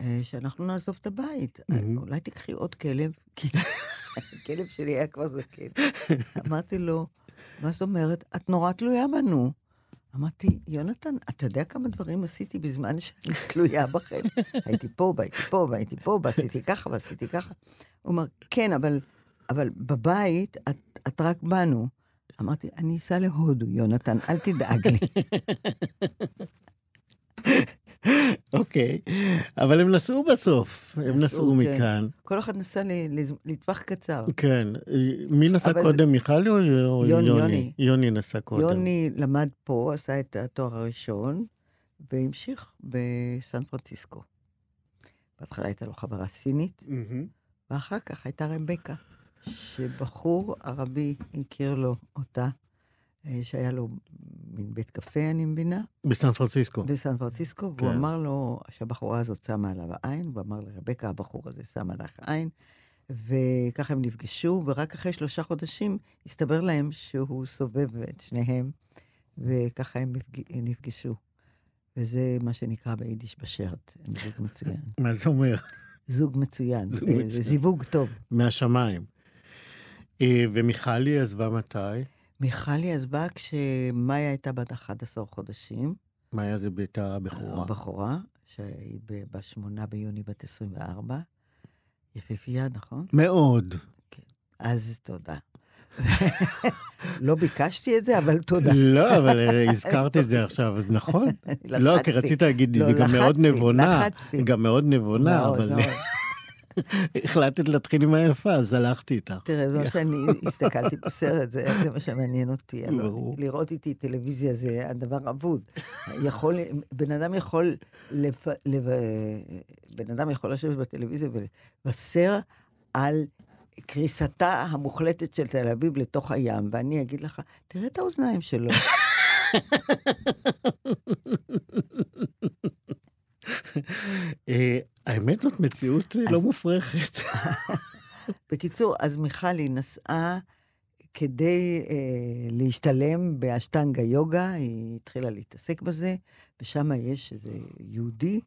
אה, שאנחנו נעזוב את הבית? אה, מהמם. אולי תקחי עוד כלב? כי הכלב שלי היה כבר זקן. אמרתי לו, מה זאת אומרת? את נורא תלויה בנו. אמרתי, יונתן, אתה יודע כמה דברים עשיתי בזמן שאני תלויה בכם? הייתי פה, והייתי פה, והייתי פה, ועשיתי ככה, ועשיתי ככה. הוא אמר, כן, אבל, אבל בבית את, את רק בנו. אמרתי, אני אסע להודו, יונתן, אל תדאג לי. אוקיי, אבל הם נסעו בסוף, הם נסעו, כן. מכאן. כל אחד נסע לטווח קצר. כן. מי נסע קודם, מיכל או יוני, יוני? נסע קודם. יוני למד פה, עשה את התואר הראשון, והמשיך בסן פרנסיסקו. בהתחלה הייתה לו חברה סינית. ואחר כך הייתה רבקה, שבחור ערבי הכיר לו אותה, שהיה לו מין בית קפה, אני מבינה, בסן פרנסיסקו. בסן פרנסיסקו, והוא כן. אמר לו שהבחורה הזאת שמה עליו עין, הוא אמר לרבקה, הבחור הזה שם עליך עין, וככה הם נפגשו, ורק אחרי שלושה חודשים הסתבר להם שהוא סובב את שניהם, וככה הם נפג- נפגשו. וזה מה שנקרא ביידיש בשרט, זוג מצוין. מה זה אומר? זוג מצוין, זוג זה- מצוין. זה זיווג טוב. מהשמיים. אה, ומיכלי עזבה מתי? מיכלי עזבה כשמאיה הייתה בת 11 חודשים, מאיה זה ביתה הבכורה. הבחורה, שהיא ב- בשמונה ביוני בת 24. יפיפייה, נכון? מאוד. אז תודה. לא ביקשתי את זה, אבל תודה. לא, אבל אה, הזכרת את זה עכשיו, אז נכון. לא, כי. רצית להגיד, לא, היא גם מאוד נבונה. לחצתי. היא גם מאוד נבונה, אבל. החלטת להתחיל עם היפה, אז הלכתי איתך. תראה, זה מה שאני הסתכלתי בסרט, זה מה שמעניין אותי. לראות איתי טלוויזיה זה הדבר אבוד. יכול, בן אדם יכול, בן אדם יכול לשבת בטלוויזיה ולבשר על קריסתה המוחלטת של תל אביב לתוך הים, ואני אגיד לך, תראה את האוזניים שלו. אה, האמת זאת מציאות אה, לא אז- מופרכת. בקיצור, אז מיכלי נסעה כדי אה, להשתלם באשטנגה יוגה, היא התחילה להתעסק בזה, ושם יש איזה יהודי,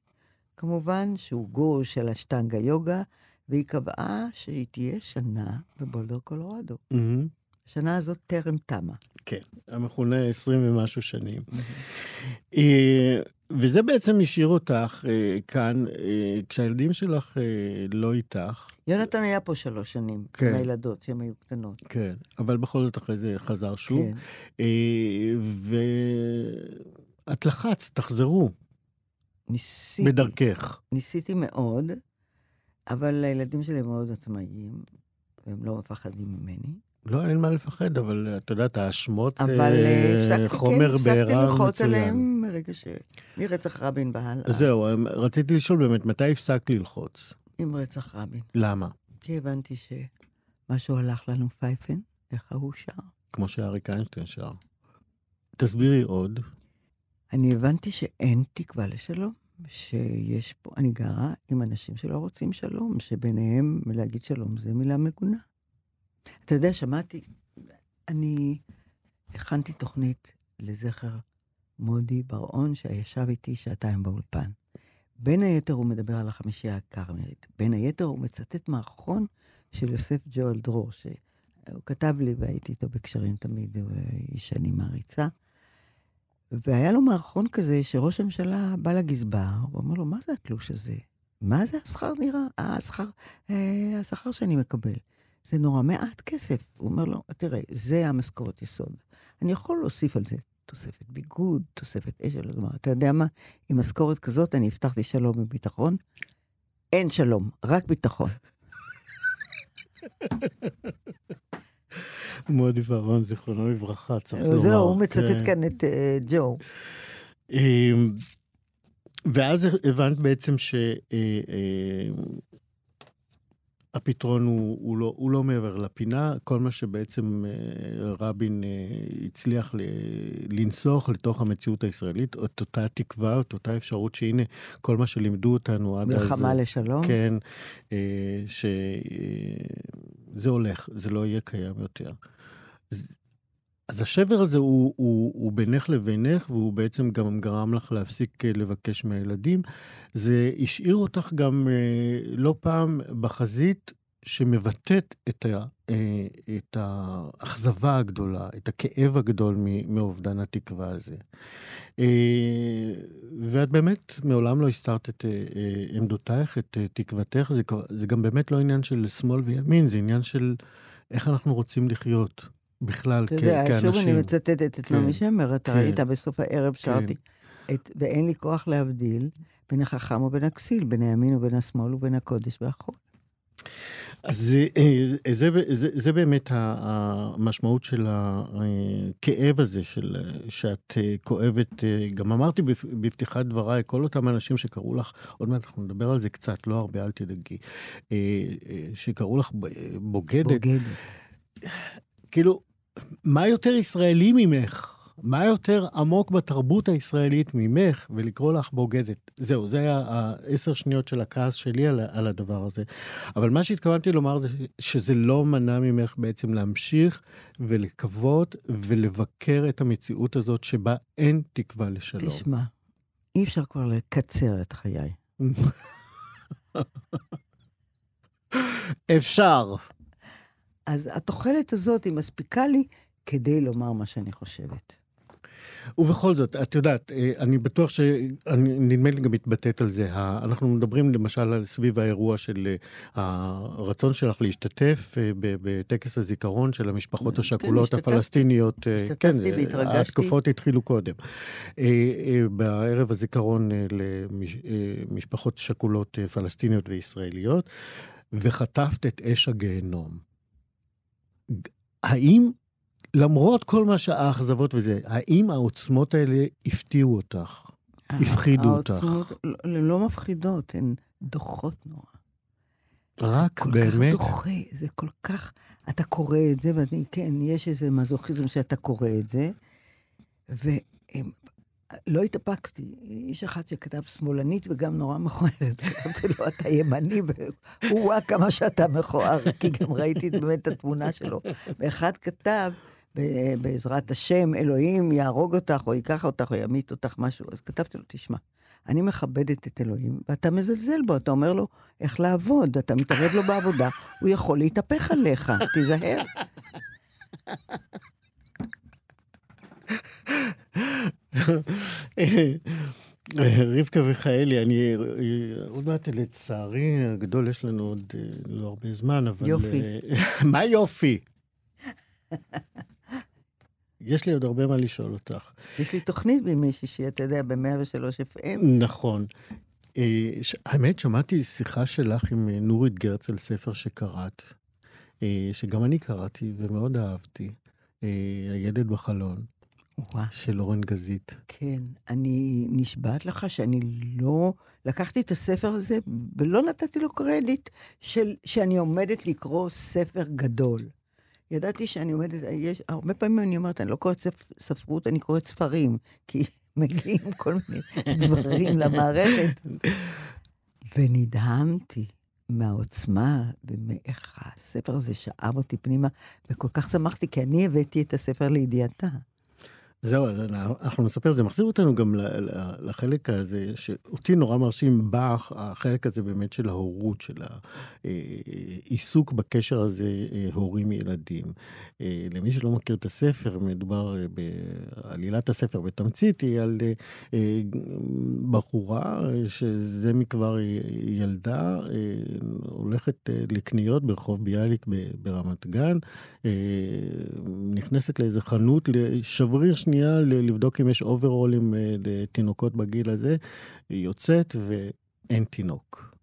כמובן, שהוא גור של אשטנגה יוגה, והיא קבעה שהיא תהיה שנה בבולדר קולורדו. מהמם. השנה הזאת טרם תמה. כן, המכונה 20 ומשהו שנים. וזה בעצם השאיר אותך אה, כאן, אה, כשהילדים שלך אה, לא איתך, יונתן היה פה שלוש שנים, כן. עם הילדות, שהן היו קטנות. כן, אבל בכל זאת אחרי זה חזר שוב. כן. אה, ואת לחצת, תחזרו, ניסיתי, בדרכך. ניסיתי מאוד, אבל הילדים שלי מאוד עצמאיים, והם לא מפחדים ממני. לא, אין מה לפחד, אבל את יודעת, האשמות אבל זה אה, הפסקתי, כן, חומר הפסקתי בעירה ללחוץ מצוין. עליהם מרגע ש... מרצח רבין והלאה. זהו, רציתי לשאול באמת, מתי הפסקת ללחוץ? עם רצח רבין. למה? כי הבנתי שמשהו הלך לנו פייפן, איך ההוא שר. כמו שאריק איינשטיין שר. תסבירי עוד. אני הבנתי שאין תקווה לשלום, שיש פה, אני גרה עם אנשים שלא רוצים שלום, שביניהם להגיד שלום זה מילה מגונה. אתה יודע, שמעתי, אני הכנתי תוכנית לזכר מודי בר-און, שישב איתי שעתיים באולפן. בין היתר הוא מדבר על החמישייה הקרמרית. בין היתר הוא מצטט מערכון של יוסף ג'ואל דרור, שהוא כתב לי והייתי איתו בקשרים תמיד, הוא אה, איש שאני מעריצה. והיה לו מערכון כזה שראש הממשלה בא לגזבר, הוא אמר לו, מה זה התלוש הזה? מה זה השכר נראה? השכר, אה, השכר שאני מקבל. זה נורא מעט כסף. הוא אומר לו, תראה, זה המשכורת יסוד. אני יכול להוסיף על זה תוספת ביגוד, תוספת אשל. אתה יודע מה? עם משכורת כזאת אני הבטחתי שלום וביטחון. אין שלום, רק ביטחון. מודי בר-און, זיכרונו לברכה, צריך לומר. זהו, הוא מצטט כן. כאן את אה, ג'ו. אמ, ואז הבנת בעצם שהפתרון הוא, הוא, לא, הוא לא מעבר לפינה, כל מה שבעצם אה, רבין אה, הצליח ל- לנסוך לתוך המציאות הישראלית, את אותה תקווה, את אותה אפשרות שהנה, כל מה שלימדו אותנו עד אז... מלחמה לשלום. כן, אה, שזה הולך, זה לא יהיה קיים יותר. אז- השבר הזה הוא, הוא, הוא בינך לבינך, והוא בעצם גם גרם לך להפסיק אה, לבקש מהילדים. זה השאיר אותך גם אה, לא פעם בחזית שמבטאת את, ה, אה, את האכזבה הגדולה, את הכאב הגדול מאובדן התקווה הזה. ואת באמת מעולם לא הסתרת את עמדותייך, את תקוותך. זה, זה גם באמת לא עניין של שמאל וימין, זה עניין של איך אנחנו רוצים לחיות בכלל אתה כ- יודע, כאנשים. שוב אני מצטטת את כן, נעמי שמר, אתה כן. ראית בסוף הערב שרתי, את ואין לי כוח להבדיל בין החכם ובין הכסיל, בין הימין ובין השמאל ובין הקודש והחול. אז זה, אה, זה, זה, זה באמת ה- המשמעות של הכאב הזה, של, שאת אה, כואבת. אה, גם אמרתי בפ- בפתיחת דבריי, כל אותם אנשים שקראו לך, עוד מעט אנחנו נדבר על זה קצת, לא הרבה, אל תדאגי, אה, אה, שקראו לך בוגדת, בוגדת. כאילו, מה יותר ישראלי ממך? מה יותר עמוק בתרבות הישראלית ממך ולקרוא לך בוגדת? זהו, זה היה העשר שניות של הכעס שלי על, על הדבר הזה. אבל מה שהתכוונתי לומר זה שזה לא מנע ממך בעצם להמשיך ולקוות ולבקר את המציאות הזאת שבה אין תקווה לשלום. תשמע, אי אפשר כבר לקצר את חיי. אפשר. אז התוחלת הזאת היא מספיקה לי כדי לומר מה שאני חושבת. ובכל זאת, את יודעת, אה, אני בטוח שנדמה לי גם מתבטאת על זה. אנחנו מדברים למשל על סביב האירוע של אה, הרצון שלך להשתתף אה, בטקס הזיכרון של המשפחות השכולות השתתפתי. הפלסטיניות. השתתפתי כן, והתרגשתי. ההתקפות התחילו קודם. בערב הזיכרון למשפחות שכולות פלסטיניות וישראליות, וחטפת את אש הגיהנום. האם למרות כל מה שהאכזבות וזה, האם העוצמות האלה הפתיעו אותך? הפחידו אותך. העוצמות לא- לא מפחידות, הן דוחות נורא. רק כל באמת? כך דוחה, זה כל כך... אתה קורא את זה, ואני, כן, יש איזה מזוכיזם שאתה קורא את זה, ולא התאפקתי. איש אחד שכתב שמאלנית וגם נורא מכוערת, כתבתי לו, אתה ימני, והוא וואה כמה שאתה מכוער, כי גם ראיתי באמת את התמונה שלו. ואחד כתב, "ב- בעזרת השם, אלוהים יהרוג אותך, או ייקח אותך, או ימית אותך, משהו. אז כתבתי לו, תשמע, אני מכבדת את אלוהים, ואתה מזלזל בו, אתה אומר לו איך לעבוד, אתה מתערב לו בעבודה, הוא יכול להתהפך עליך, תיזהר. רבקה מיכאלי, אני עוד מעט לצערי הגדול, יש לנו עוד אה, לא הרבה זמן, אבל... יופי. אה, מה יופי? יש לי עוד הרבה מה לשאול אותך. יש לי תוכנית בימי שישי, אתה יודע, ב-103 FM. נכון. אה, האמת, שמעתי שיחה שלך עם נורית גרץ על ספר שקראת, שגם אני קראתי ומאוד אהבתי, אה, הילד בחלון, וואו. של אורן גזית. כן, אני נשבעת לך שאני לא... לקחתי את הספר הזה ולא נתתי לו קרדיט של, שאני עומדת לקרוא ספר גדול. ידעתי שאני עומדת, יש, הרבה פעמים אני אומרת, אני לא קוראת ספ, ספרות, אני קוראת ספרים, כי מגיעים כל מיני דברים למערכת. ונדהמתי מהעוצמה ומאיך הספר הזה שאב אותי פנימה, וכל כך שמחתי, כי אני הבאתי את הספר לידיעתה. זהו, אז אנחנו נספר, זה מחזיר אותנו גם לחלק הזה, שאותי נורא מרשים בך, החלק הזה באמת של ההורות, של העיסוק בקשר הזה, אה, הורים-ילדים. אה, למי שלא מכיר את הספר, מדובר אה, בעלילת הספר בתמצית, היא על אה, אה, בחורה אה, שזה מכבר ילדה, אה, הולכת אה, לקניות ברחוב ביאליק ברמת גן, אה, נכנסת לאיזה חנות, לשבריר שנייה ל- לבדוק אם יש אוברולים אה, לתינוקות בגיל הזה, היא יוצאת ואין תינוק.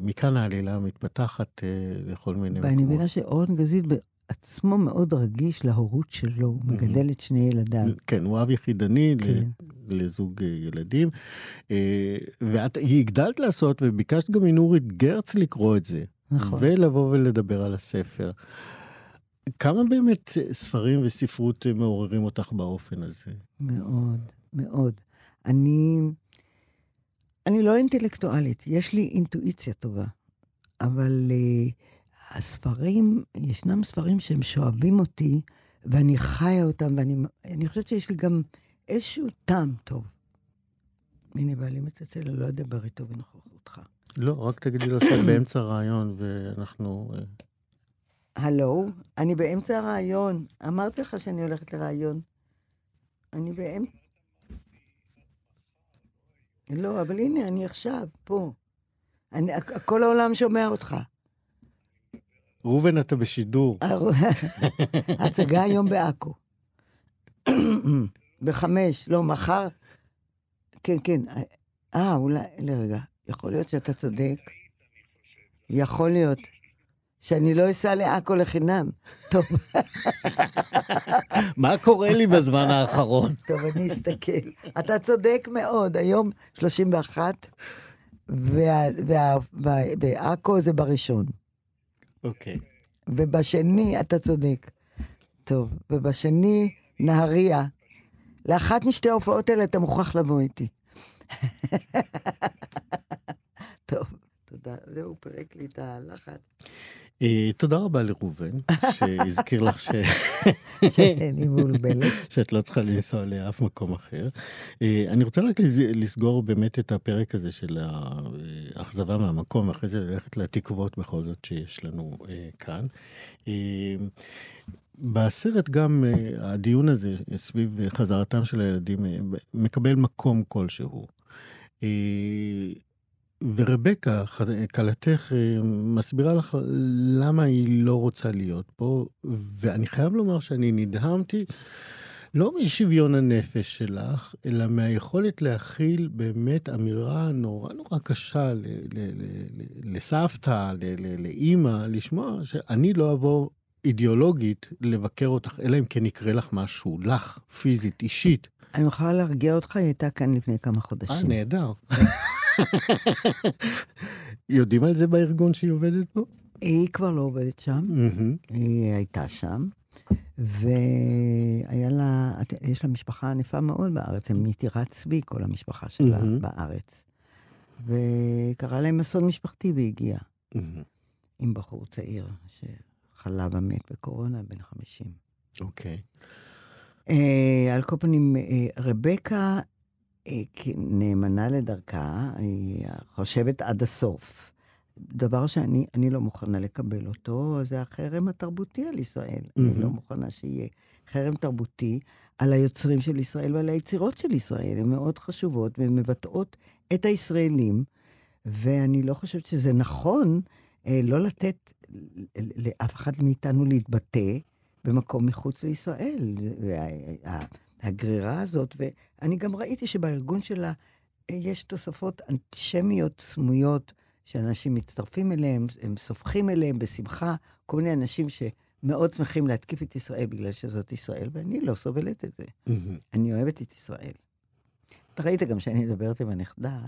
מכאן העלילה מתפתחת אה, לכל מיני ואני מקומות. מבינה שאורן גזית בעצמו מאוד רגיש להורות שלו, הוא מגדל את שני ילדיו. כן, הוא אב יחידני כן. לזוג אה, ילדים. אה, ואת הגדלת לעשות, וביקשת גם מנורית גרץ לקרוא את זה. נכון. ולבוא ולדבר על הספר. כמה באמת ספרים וספרות אה, מעוררים אותך באופן הזה? מאוד, מאוד. אני, אני לא אינטלקטואלית, יש לי אינטואיציה טובה, אבל uh, הספרים, ישנם ספרים שהם שואבים אותי, ואני חיה אותם, ואני אני חושבת שיש לי גם איזשהו טעם טוב. הנה, בעלי מצלצל, אני לא אדבר איתו בנוכחותך. לא, רק תגידי לו שאת באמצע רעיון ואנחנו... הלו, אני באמצע הרעיון. אמרתי לך שאני הולכת לרעיון. אני באמצע... לא, אבל הנה, אני עכשיו, פה. אני, כל העולם שומע אותך. ראובן, אתה בשידור. ההצגה היום בעכו. בחמש, לא, מחר. כן, כן. אה, אולי, לרגע. יכול להיות שאתה צודק. יכול להיות. שאני לא אסע לעכו לחינם. טוב, מה קורה לי בזמן האחרון? טוב, אני אסתכל. אתה צודק מאוד, היום 31, וה- וה- וה- ועכו זה בראשון. אוקיי. ובשני, אתה צודק. טוב, ובשני, נהריה. לאחת משתי ההופעות האלה אתה מוכרח לבוא איתי. טוב, תודה. זהו, פירק לי את הלחץ. אה, תודה רבה לראובן, שהזכיר לך ש... שאני מבולבלת. שאת לא צריכה לנסוע לאף מקום אחר. אה, אני רוצה רק לס- לסגור באמת את הפרק הזה של האכזבה מהמקום, ואחרי זה ללכת לתקוות בכל זאת שיש לנו אה, כאן. אה, בסרט גם אה, הדיון הזה סביב חזרתם של הילדים אה, מקבל מקום כלשהו. אה, ורבקה, כלתך, אה, מסבירה לך למה היא לא רוצה להיות פה, ואני חייב לומר שאני נדהמתי לא משוויון הנפש שלך, אלא מהיכולת להכיל באמת אמירה נורא נורא קשה ל- ל- ל- לסבתא, לאימא, לשמוע שאני לא אבוא אידיאולוגית לבקר אותך, אלא אם כן יקרה לך משהו, לך, פיזית, אישית. אני יכולה להרגיע אותך, היא הייתה כאן לפני כמה אה, חודשים. נהדר. יודעים על זה בארגון שהיא עובדת בו? היא כבר לא עובדת שם. מהמם. היא הייתה שם, והיה לה, יש לה משפחה ענפה מאוד בארץ, הם מטירת צבי, כל המשפחה שלה מהמם. בארץ. וקרה להם אסון משפחתי והגיעה מהמם. עם בחור צעיר שחלה ומת בקורונה, בן 50. אוקיי. אה, על כל פנים, אה, רבקה נאמנה לדרכה, היא חושבת עד הסוף. דבר שאני אני לא מוכנה לקבל אותו, זה החרם התרבותי על ישראל. אני מהמם. לא מוכנה שיהיה חרם תרבותי על היוצרים של ישראל ועל היצירות של ישראל. הן מאוד חשובות והן מבטאות את הישראלים, ואני לא חושבת שזה נכון אה, לא לתת לאף אחד מאיתנו להתבטא במקום מחוץ לישראל. הגרירה הזאת, ואני גם ראיתי שבארגון שלה אה, יש תוספות אנטישמיות סמויות, שאנשים מצטרפים אליהם, הם סופחים אליהם בשמחה, כל מיני אנשים שמאוד שמחים להתקיף את ישראל בגלל שזאת ישראל, ואני לא סובלת את זה. מהמם. אני אוהבת את ישראל. אתה ראית גם שאני מדברת עם הנכדה,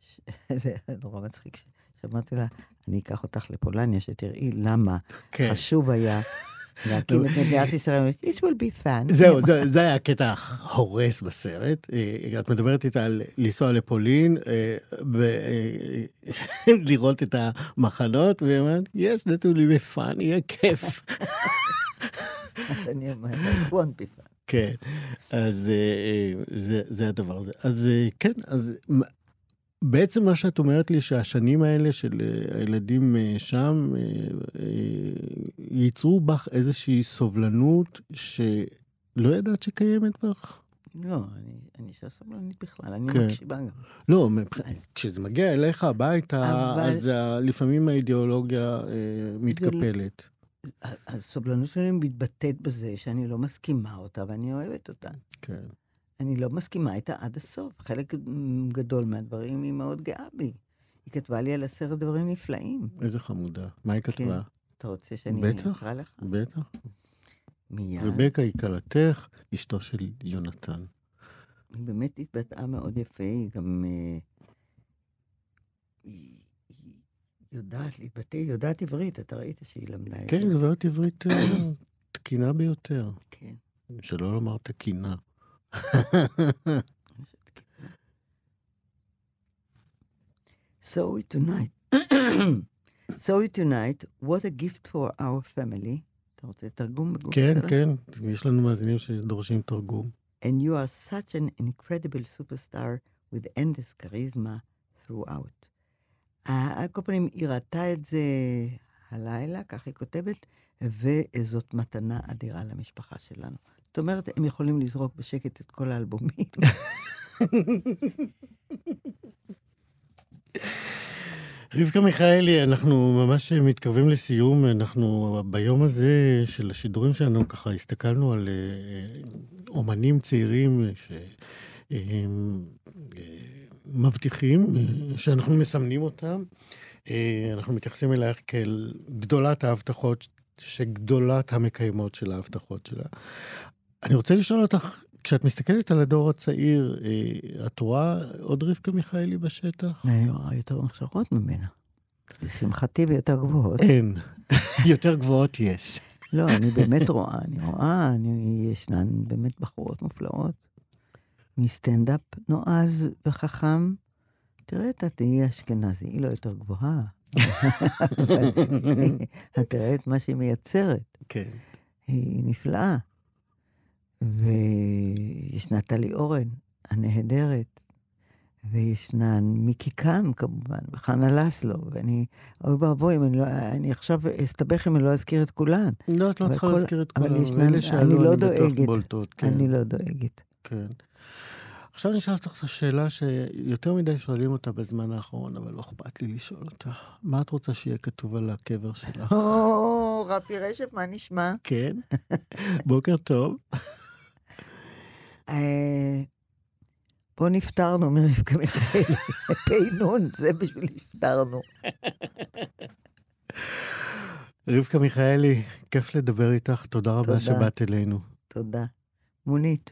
ש- זה נורא מצחיק, שאמרתי לה, אני אקח אותך לפולניה, שתראי למה כן. חשוב היה להקים את מדינת ישראל. It will be fun. זהו, זה, היה הקטע ההורס בסרט. אה, את מדברת איתה על לנסוע לפולין, אה, ולראות את המחנות, והיא אומרת, yes, that will be fun, יהיה כיף. אז אני אומרת, it won't be fun. כן, אז אה, אה, זה, זה הדבר הזה. אז אה, כן, אז בעצם מה שאת אומרת לי, שהשנים האלה של אה, הילדים אה, שם, אה, ייצרו בך איזושהי סובלנות שלא ידעת שקיימת בך? לא, אני- אני אישה סבלנית בכלל, אני כן. מקשיבה גם. לא, כשזה מגיע אליך הביתה, אבל- אז לפעמים האידיאולוגיה אה, מתקפלת. הסובלנות שלי מתבטאת בזה שאני לא מסכימה אותה ואני אוהבת אותה. כן. אני לא מסכימה איתה עד הסוף. חלק גדול מהדברים היא מאוד גאה בי. היא כתבה לי על עשרת דברים נפלאים. איזה חמודה. מה היא כתבה? אתה רוצה שאני בטח. אקרא לך? בטח. מיד. רבקה היא כלתך, אשתו של יונתן. היא באמת התבטאה מאוד יפה, היא גם... אה, היא, היא יודעת להתבטא, היא יודעת עברית, אתה ראית שהיא למדה את כן, דוברת עברית אה, תקינה ביותר. כן. שלא לומר תקינה. So tonight, so tonight, what a gift for our family. אתה רוצה תרגום? כן? כן, יש לנו מאזינים שדורשים תרגום. And you are such an incredible superstar with endless charisma throughout. על כל פנים, היא ראתה את זה הלילה, כך היא כותבת, וזאת מתנה אדירה למשפחה שלנו. זאת אומרת, הם יכולים לזרוק בשקט את כל האלבומים. רבקה מיכאלי, אנחנו ממש מתקרבים לסיום. אנחנו ביום הזה של השידורים שלנו, ככה הסתכלנו על אה, אומנים צעירים שמבטיחים, שאנחנו מסמנים אותם. אה, אנחנו מתייחסים אלייך כאל גדולת ההבטחות, שגדולת המקיימות של ההבטחות שלה. אני רוצה לשאול אותך, כשאת מסתכלת על הדור הצעיר, אה, את רואה עוד רבקה מיכאלי בשטח? אני רואה יותר מוכשרות ממנה. לשמחתי ויותר גבוהות. אין. יותר גבוהות יש. לא, אני באמת רואה, אני רואה, אני, ישנן באמת בחורות מופלאות. מסטנדאפ נועז וחכם. תראה את התהיי אשכנזי, היא לא יותר גבוהה. תראה את מה שהיא מייצרת, כן. היא נפלאה. וישנה טלי אורן, הנהדרת, וישנן מיקי קם כמובן, וחנה לסלו, ואני, אוי ואבוי, אני, לא, אני עכשיו אסתבך אם אני לא אזכיר את כולן. לא, את לא אבל צריכה כל- להזכיר את אבל כולם, ישנן- אני לא דואגת. בולטות. כן, אני לא דואגת. כן. עכשיו אני אשאל אותך את השאלה שיותר מדי שואלים אותה בזמן האחרון, אבל לא אכפת לי לשאול אותה. מה את רוצה שיהיה כתוב על הקבר שלך? או, רפי רשף, מה נשמע? כן? בוקר טוב. אה, פה נפטרנו מרבקה מיכאלי. פ"נ, זה בשביל נפטרנו. רבקה מיכאלי, כיף לדבר איתך, תודה רבה. שבאת אלינו. תודה. מונית.